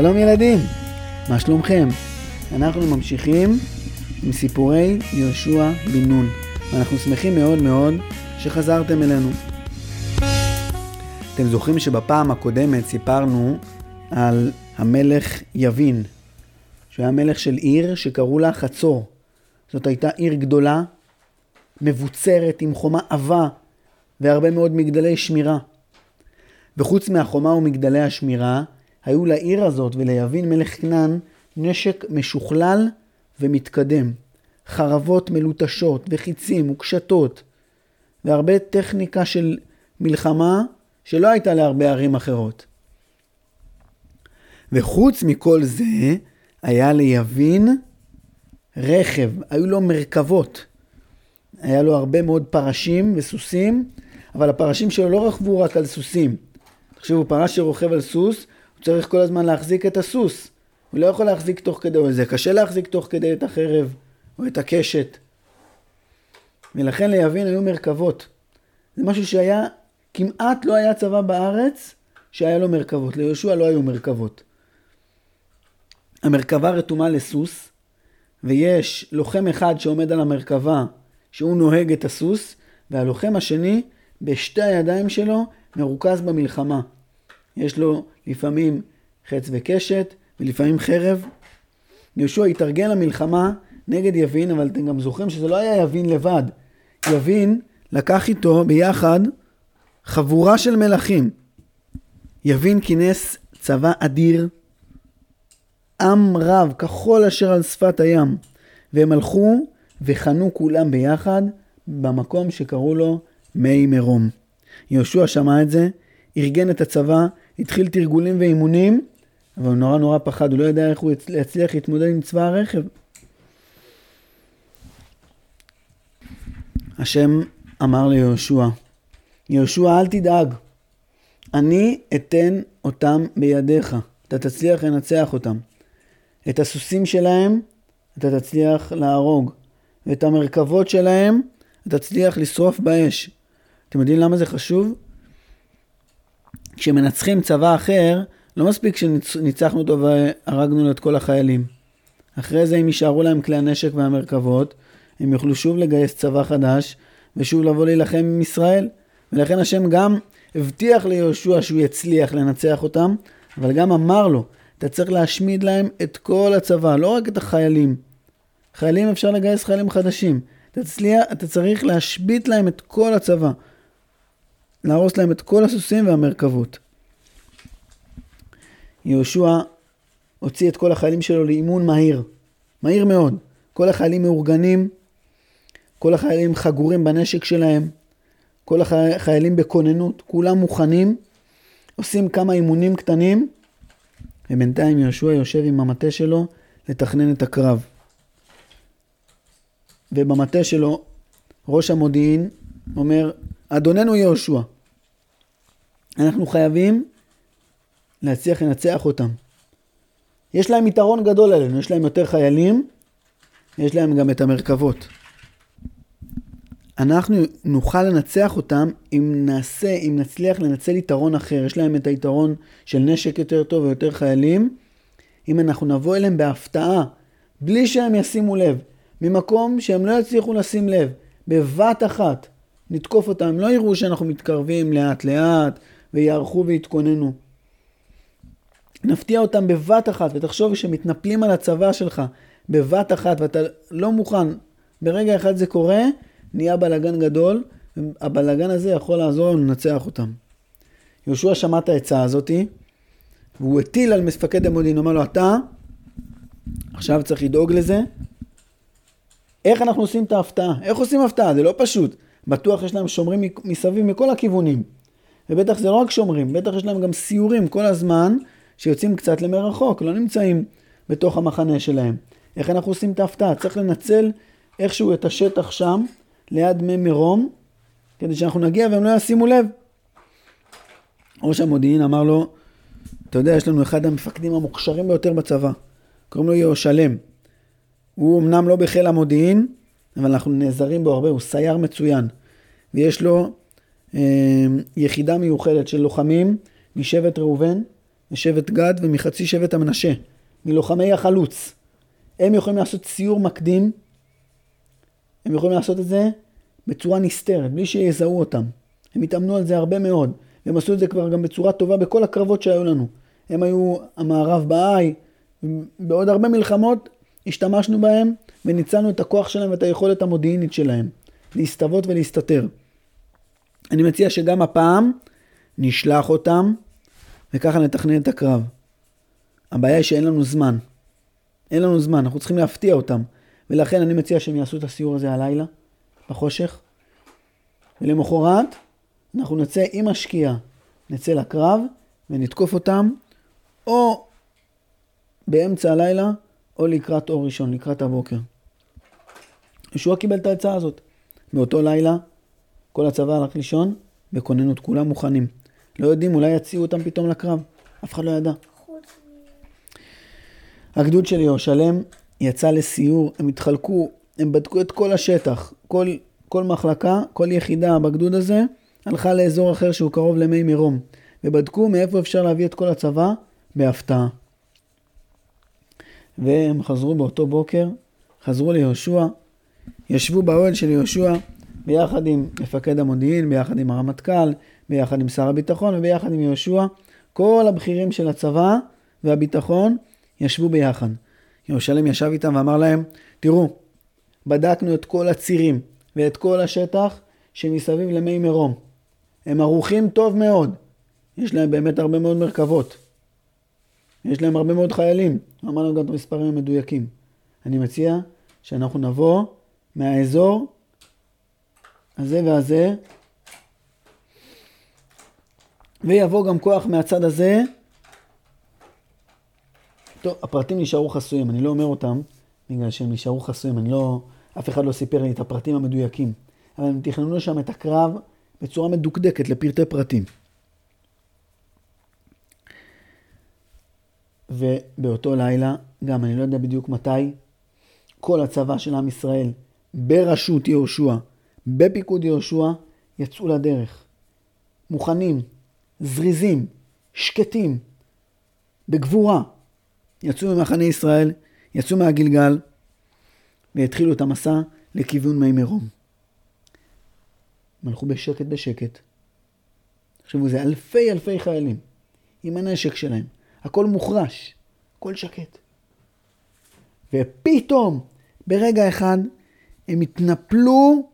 שלום ילדים, מה שלומכם? אנחנו ממשיכים עם סיפורי יהושע בן נון, ואנחנו שמחים מאוד מאוד שחזרתם אלינו. אתם זוכרים שבפעם הקודמת סיפרנו על המלך יבין, שהוא היה מלך של עיר שקראו לה חצור. זאת הייתה עיר גדולה, מבוצרת עם חומה עבה והרבה מאוד מגדלי שמירה. וחוץ מהחומה ומגדלי השמירה, היו לעיר הזאת וליבין מלך כנען נשק משוכלל ומתקדם. חרבות מלוטשות וחיצים וקשתות, והרבה טכניקה של מלחמה שלא הייתה להרבה ערים אחרות. וחוץ מכל זה, היה ליבין רכב, היו לו מרכבות. היה לו הרבה מאוד פרשים וסוסים, אבל הפרשים שלו לא רכבו רק על סוסים. תחשבו, פרש שרוכב על סוס, הוא צריך כל הזמן להחזיק את הסוס. הוא לא יכול להחזיק תוך כדי, או זה קשה להחזיק תוך כדי את החרב, או את הקשת. ולכן ליבין היו מרכבות. זה משהו שהיה, כמעט לא היה צבא בארץ שהיה לו מרכבות. ליהושע לא היו מרכבות. המרכבה רתומה לסוס, ויש לוחם אחד שעומד על המרכבה, שהוא נוהג את הסוס, והלוחם השני, בשתי הידיים שלו, מרוכז במלחמה. יש לו לפעמים חץ וקשת, ולפעמים חרב. יהושע התארגן למלחמה נגד יבין, אבל אתם גם זוכרים שזה לא היה יבין לבד. יבין לקח איתו ביחד חבורה של מלכים. יבין כינס צבא אדיר, עם רב, כחול אשר על שפת הים, והם הלכו וחנו כולם ביחד במקום שקראו לו מי מרום. יהושע שמע את זה, ארגן את הצבא, התחיל תרגולים ואימונים, אבל הוא נורא נורא פחד, הוא לא יודע איך הוא יצליח להתמודד עם צבא הרכב. השם אמר ליהושע, יהושע אל תדאג, אני אתן אותם בידיך, אתה תצליח לנצח אותם. את הסוסים שלהם אתה תצליח להרוג, ואת המרכבות שלהם אתה תצליח לשרוף באש. אתם יודעים למה זה חשוב? כשמנצחים צבא אחר, לא מספיק שניצחנו אותו והרגנו לו את כל החיילים. אחרי זה אם יישארו להם כלי הנשק והמרכבות, הם יוכלו שוב לגייס צבא חדש ושוב לבוא להילחם עם ישראל. ולכן השם גם הבטיח ליהושע שהוא יצליח לנצח אותם, אבל גם אמר לו, אתה צריך להשמיד להם את כל הצבא, לא רק את החיילים. חיילים אפשר לגייס חיילים חדשים. אתה, תצליח, אתה צריך להשבית להם את כל הצבא. להרוס להם את כל הסוסים והמרכבות. יהושע הוציא את כל החיילים שלו לאימון מהיר. מהיר מאוד. כל החיילים מאורגנים, כל החיילים חגורים בנשק שלהם, כל החיילים בכוננות, כולם מוכנים, עושים כמה אימונים קטנים, ובינתיים יהושע יושב עם המטה שלו לתכנן את הקרב. ובמטה שלו ראש המודיעין אומר, אדוננו יהושע, אנחנו חייבים להצליח לנצח אותם. יש להם יתרון גדול עלינו, יש להם יותר חיילים, יש להם גם את המרכבות. אנחנו נוכל לנצח אותם אם נעשה, אם נצליח לנצל יתרון אחר. יש להם את היתרון של נשק יותר טוב ויותר חיילים. אם אנחנו נבוא אליהם בהפתעה, בלי שהם ישימו לב, ממקום שהם לא יצליחו לשים לב, בבת אחת, נתקוף אותם, לא יראו שאנחנו מתקרבים לאט לאט ויערכו ויתכוננו. נפתיע אותם בבת אחת, ותחשוב שמתנפלים על הצבא שלך בבת אחת ואתה לא מוכן, ברגע אחד זה קורה, נהיה בלאגן גדול, הבלאגן הזה יכול לעזור לנו לנצח אותם. יהושע שמע את העצה הזאתי, והוא הטיל על מפקד המודיעין, אמר לו, אתה עכשיו צריך לדאוג לזה. איך אנחנו עושים את ההפתעה? איך עושים הפתעה? זה לא פשוט. בטוח יש להם שומרים מסביב מכל הכיוונים. ובטח זה לא רק שומרים, בטח יש להם גם סיורים כל הזמן, שיוצאים קצת למרחוק, לא נמצאים בתוך המחנה שלהם. איך אנחנו עושים את ההפתעה? צריך לנצל איכשהו את השטח שם, ליד מי מרום, כדי שאנחנו נגיע והם לא ישימו לב. ראש המודיעין אמר לו, אתה יודע, יש לנו אחד המפקדים המוכשרים ביותר בצבא, קוראים לו יהושלם. הוא אמנם לא בחיל המודיעין, אבל אנחנו נעזרים בו הרבה, הוא סייר מצוין. ויש לו אה, יחידה מיוחדת של לוחמים משבט ראובן, משבט גד ומחצי שבט המנשה, מלוחמי החלוץ. הם יכולים לעשות סיור מקדים, הם יכולים לעשות את זה בצורה נסתרת, בלי שיזהו אותם. הם התאמנו על זה הרבה מאוד, והם עשו את זה כבר גם בצורה טובה בכל הקרבות שהיו לנו. הם היו המערב בעי, בעוד הרבה מלחמות השתמשנו בהם וניצלנו את הכוח שלהם ואת היכולת המודיעינית שלהם, להסתוות ולהסתתר. אני מציע שגם הפעם נשלח אותם וככה נתכנן את הקרב. הבעיה היא שאין לנו זמן. אין לנו זמן, אנחנו צריכים להפתיע אותם. ולכן אני מציע שהם יעשו את הסיור הזה הלילה, בחושך. ולמחרת אנחנו נצא עם השקיעה, נצא לקרב ונתקוף אותם, או באמצע הלילה, או לקראת אור ראשון, לקראת הבוקר. ישוע קיבל את העצה הזאת. באותו לילה, כל הצבא הלך לישון, בכוננות, כולם מוכנים. לא יודעים, אולי יציעו אותם פתאום לקרב. אף אחד לא ידע. הגדוד של ירושלם יצא לסיור, הם התחלקו, הם בדקו את כל השטח. כל, כל מחלקה, כל יחידה בגדוד הזה, הלכה לאזור אחר שהוא קרוב למי מרום. ובדקו מאיפה אפשר להביא את כל הצבא בהפתעה. והם חזרו באותו בוקר, חזרו ליהושע, ישבו באוהל של יהושע ביחד עם מפקד המודיעין, ביחד עם הרמטכ"ל, ביחד עם שר הביטחון וביחד עם יהושע. כל הבכירים של הצבא והביטחון ישבו ביחד. ירושלם ישב איתם ואמר להם, תראו, בדקנו את כל הצירים ואת כל השטח שמסביב למי מרום. הם ערוכים טוב מאוד. יש להם באמת הרבה מאוד מרכבות. יש להם הרבה מאוד חיילים. אמרנו גם את המספרים המדויקים. אני מציע שאנחנו נבוא מהאזור הזה והזה, ויבוא גם כוח מהצד הזה. טוב, הפרטים נשארו חסויים, אני לא אומר אותם בגלל שהם נשארו חסויים, אני לא, אף אחד לא סיפר לי את הפרטים המדויקים. אבל הם תכננו שם את הקרב בצורה מדוקדקת לפרטי פרטים. ובאותו לילה, גם אני לא יודע בדיוק מתי, כל הצבא של עם ישראל, בראשות יהושע, בפיקוד יהושע, יצאו לדרך. מוכנים, זריזים, שקטים, בגבורה. יצאו ממחנה ישראל, יצאו מהגלגל, והתחילו את המסע לכיוון מי מרום. הם הלכו בשקט בשקט. תחשבו, זה אלפי אלפי חיילים, עם הנשק שלהם. הכל מוחרש, הכל שקט. ופתאום, ברגע אחד, הם התנפלו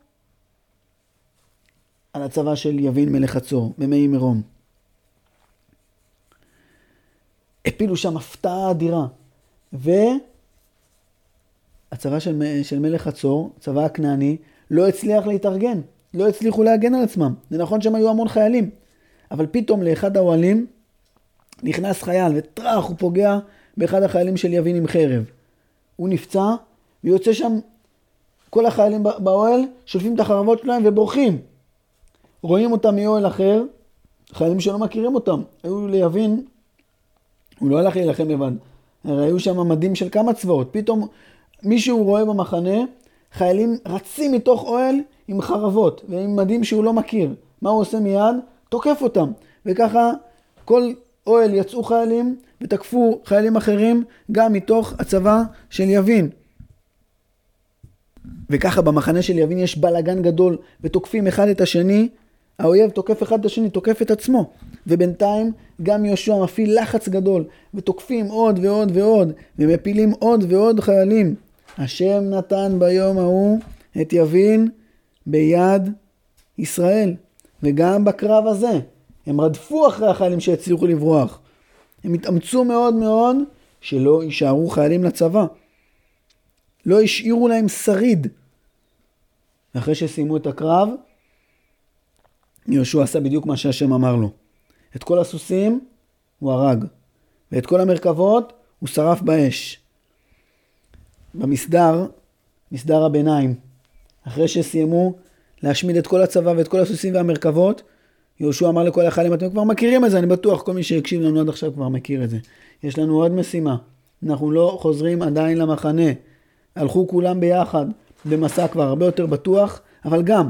על הצבא של יבין מלך חצור, במי מרום. הפילו שם הפתעה אדירה. והצבא של, של מלך חצור, צבא הכנעני, לא הצליח להתארגן. לא הצליחו להגן על עצמם. זה נכון שהם היו המון חיילים, אבל פתאום לאחד האוהלים נכנס חייל וטראח, הוא פוגע באחד החיילים של יבין עם חרב. הוא נפצע, ויוצא שם כל החיילים באוהל, שולפים את החרבות שלהם ובורחים. רואים אותם מאוהל אחר, חיילים שלא מכירים אותם. היו ליבין, הוא לא הלך להילחם לבד. הרי היו שם מדים של כמה צבאות. פתאום מישהו רואה במחנה, חיילים רצים מתוך אוהל עם חרבות ועם מדים שהוא לא מכיר. מה הוא עושה מיד? תוקף אותם. וככה כל אוהל יצאו חיילים ותקפו חיילים אחרים גם מתוך הצבא של יבין. וככה במחנה של יבין יש בלאגן גדול ותוקפים אחד את השני, האויב תוקף אחד את השני, תוקף את עצמו. ובינתיים גם יהושע מפעיל לחץ גדול ותוקפים עוד ועוד ועוד ומפילים עוד ועוד חיילים. השם נתן ביום ההוא את יבין ביד ישראל. וגם בקרב הזה, הם רדפו אחרי החיילים שהצליחו לברוח. הם התאמצו מאוד מאוד שלא יישארו חיילים לצבא. לא השאירו להם שריד. ואחרי שסיימו את הקרב, יהושע עשה בדיוק מה שהשם אמר לו. את כל הסוסים הוא הרג, ואת כל המרכבות הוא שרף באש. במסדר, מסדר הביניים, אחרי שסיימו להשמיד את כל הצבא ואת כל הסוסים והמרכבות, יהושע אמר לכל החיילים, אתם כבר מכירים את זה, אני בטוח, כל מי שהקשיב לנו עד עכשיו כבר מכיר את זה. יש לנו עוד משימה, אנחנו לא חוזרים עדיין למחנה. הלכו כולם ביחד במסע כבר הרבה יותר בטוח, אבל גם,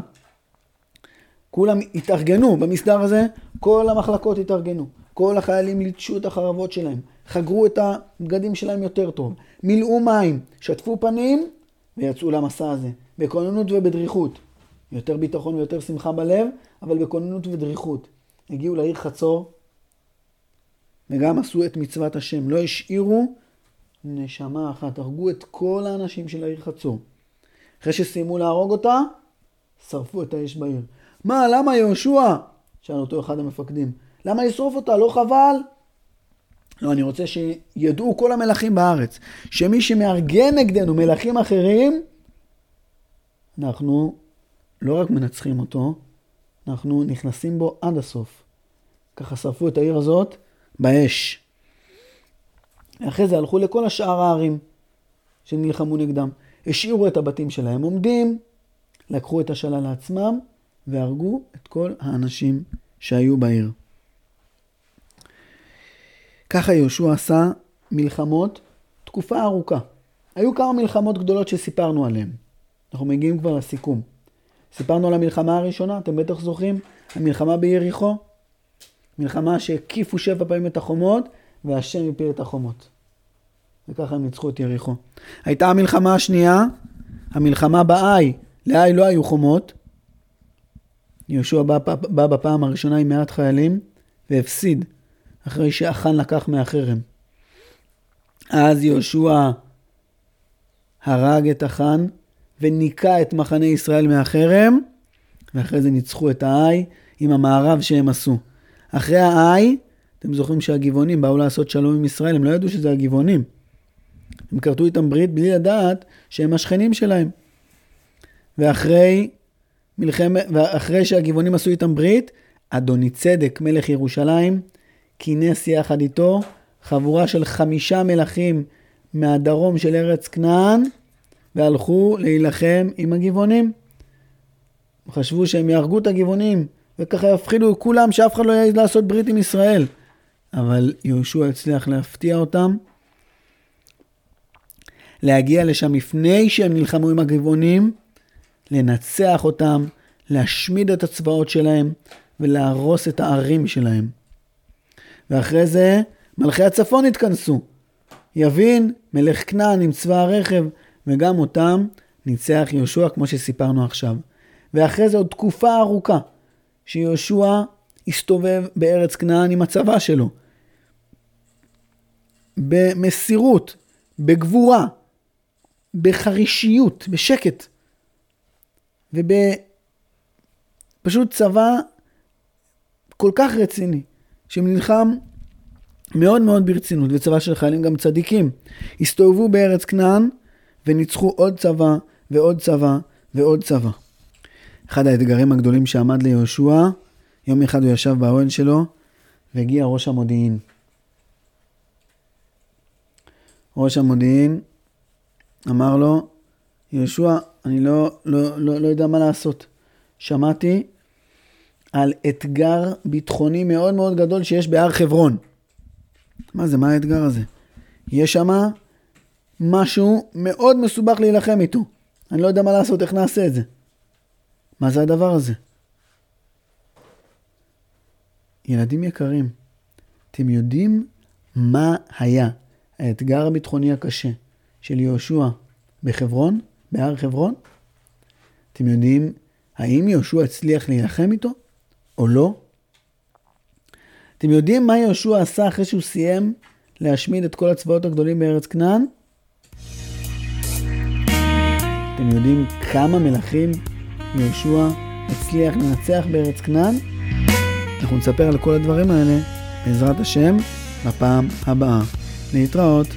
כולם התארגנו במסדר הזה, כל המחלקות התארגנו. כל החיילים ליטשו את החרבות שלהם, חגרו את הבגדים שלהם יותר טוב, מילאו מים, שטפו פנים ויצאו למסע הזה, בכוננות ובדריכות. יותר ביטחון ויותר שמחה בלב, אבל בכוננות ודריכות. הגיעו לעיר חצור, וגם עשו את מצוות השם. לא השאירו נשמה אחת, הרגו את כל האנשים של העיר חצור. אחרי שסיימו להרוג אותה, שרפו את האש בעיר. מה, למה יהושע? שאל אותו אחד המפקדים. למה לשרוף אותה? לא חבל? לא, אני רוצה שידעו כל המלכים בארץ, שמי שמארגן נגדנו מלכים אחרים, אנחנו לא רק מנצחים אותו, אנחנו נכנסים בו עד הסוף. ככה שרפו את העיר הזאת באש. אחרי זה הלכו לכל השאר הערים שנלחמו נגדם. השאירו את הבתים שלהם עומדים, לקחו את השלל לעצמם והרגו את כל האנשים שהיו בעיר. ככה יהושע עשה מלחמות תקופה ארוכה. היו כמה מלחמות גדולות שסיפרנו עליהן. אנחנו מגיעים כבר לסיכום. סיפרנו על המלחמה הראשונה, אתם בטח זוכרים? המלחמה ביריחו. מלחמה שהקיפו שבע פעמים את החומות, והשם הפיל את החומות. וככה הם ניצחו את יריחו. הייתה המלחמה השנייה, המלחמה באי. לאי לא היו חומות. יהושע בא, בא בפעם הראשונה עם מעט חיילים, והפסיד, אחרי שאחן לקח מהחרם. אז יהושע הרג את אחן, וניקה את מחנה ישראל מהחרם, ואחרי זה ניצחו את האי עם המערב שהם עשו. אחרי האי, אתם זוכרים שהגבעונים באו לעשות שלום עם ישראל, הם לא ידעו שזה הגבעונים. הם כרתו איתם ברית בלי לדעת שהם השכנים שלהם. ואחרי, מלחמ... ואחרי שהגבעונים עשו איתם ברית, אדוני צדק, מלך ירושלים, כינס יחד איתו חבורה של חמישה מלכים מהדרום של ארץ כנען, והלכו להילחם עם הגבעונים. חשבו שהם יהרגו את הגבעונים, וככה יפחידו כולם שאף אחד לא יעז לעשות ברית עם ישראל. אבל יהושע הצליח להפתיע אותם, להגיע לשם לפני שהם נלחמו עם הגבעונים, לנצח אותם, להשמיד את הצבאות שלהם ולהרוס את הערים שלהם. ואחרי זה מלכי הצפון התכנסו. יבין, מלך כנען עם צבא הרכב, וגם אותם ניצח יהושע כמו שסיפרנו עכשיו. ואחרי זה עוד תקופה ארוכה שיהושע הסתובב בארץ כנען עם הצבא שלו. במסירות, בגבורה, בחרישיות, בשקט. ובפשוט צבא כל כך רציני, שנלחם מאוד מאוד ברצינות, וצבא של חיילים גם צדיקים. הסתובבו בארץ כנען וניצחו עוד צבא ועוד צבא ועוד צבא. אחד האתגרים הגדולים שעמד ליהושע, יום אחד הוא ישב באוהל שלו והגיע ראש המודיעין. ראש המודיעין אמר לו, יהושע, אני לא, לא, לא, לא יודע מה לעשות. שמעתי על אתגר ביטחוני מאוד מאוד גדול שיש בהר חברון. מה זה, מה האתגר הזה? יש שם משהו מאוד מסובך להילחם איתו. אני לא יודע מה לעשות, איך נעשה את זה. מה זה הדבר הזה? ילדים יקרים, אתם יודעים מה היה האתגר הביטחוני הקשה של יהושע בחברון, בהר חברון? אתם יודעים האם יהושע הצליח להילחם איתו או לא? אתם יודעים מה יהושע עשה אחרי שהוא סיים להשמיד את כל הצבאות הגדולים בארץ כנען? אתם יודעים כמה מלכים יהושע הצליח לנצח בארץ כנען? אנחנו נספר על כל הדברים האלה, בעזרת השם, בפעם הבאה. להתראות.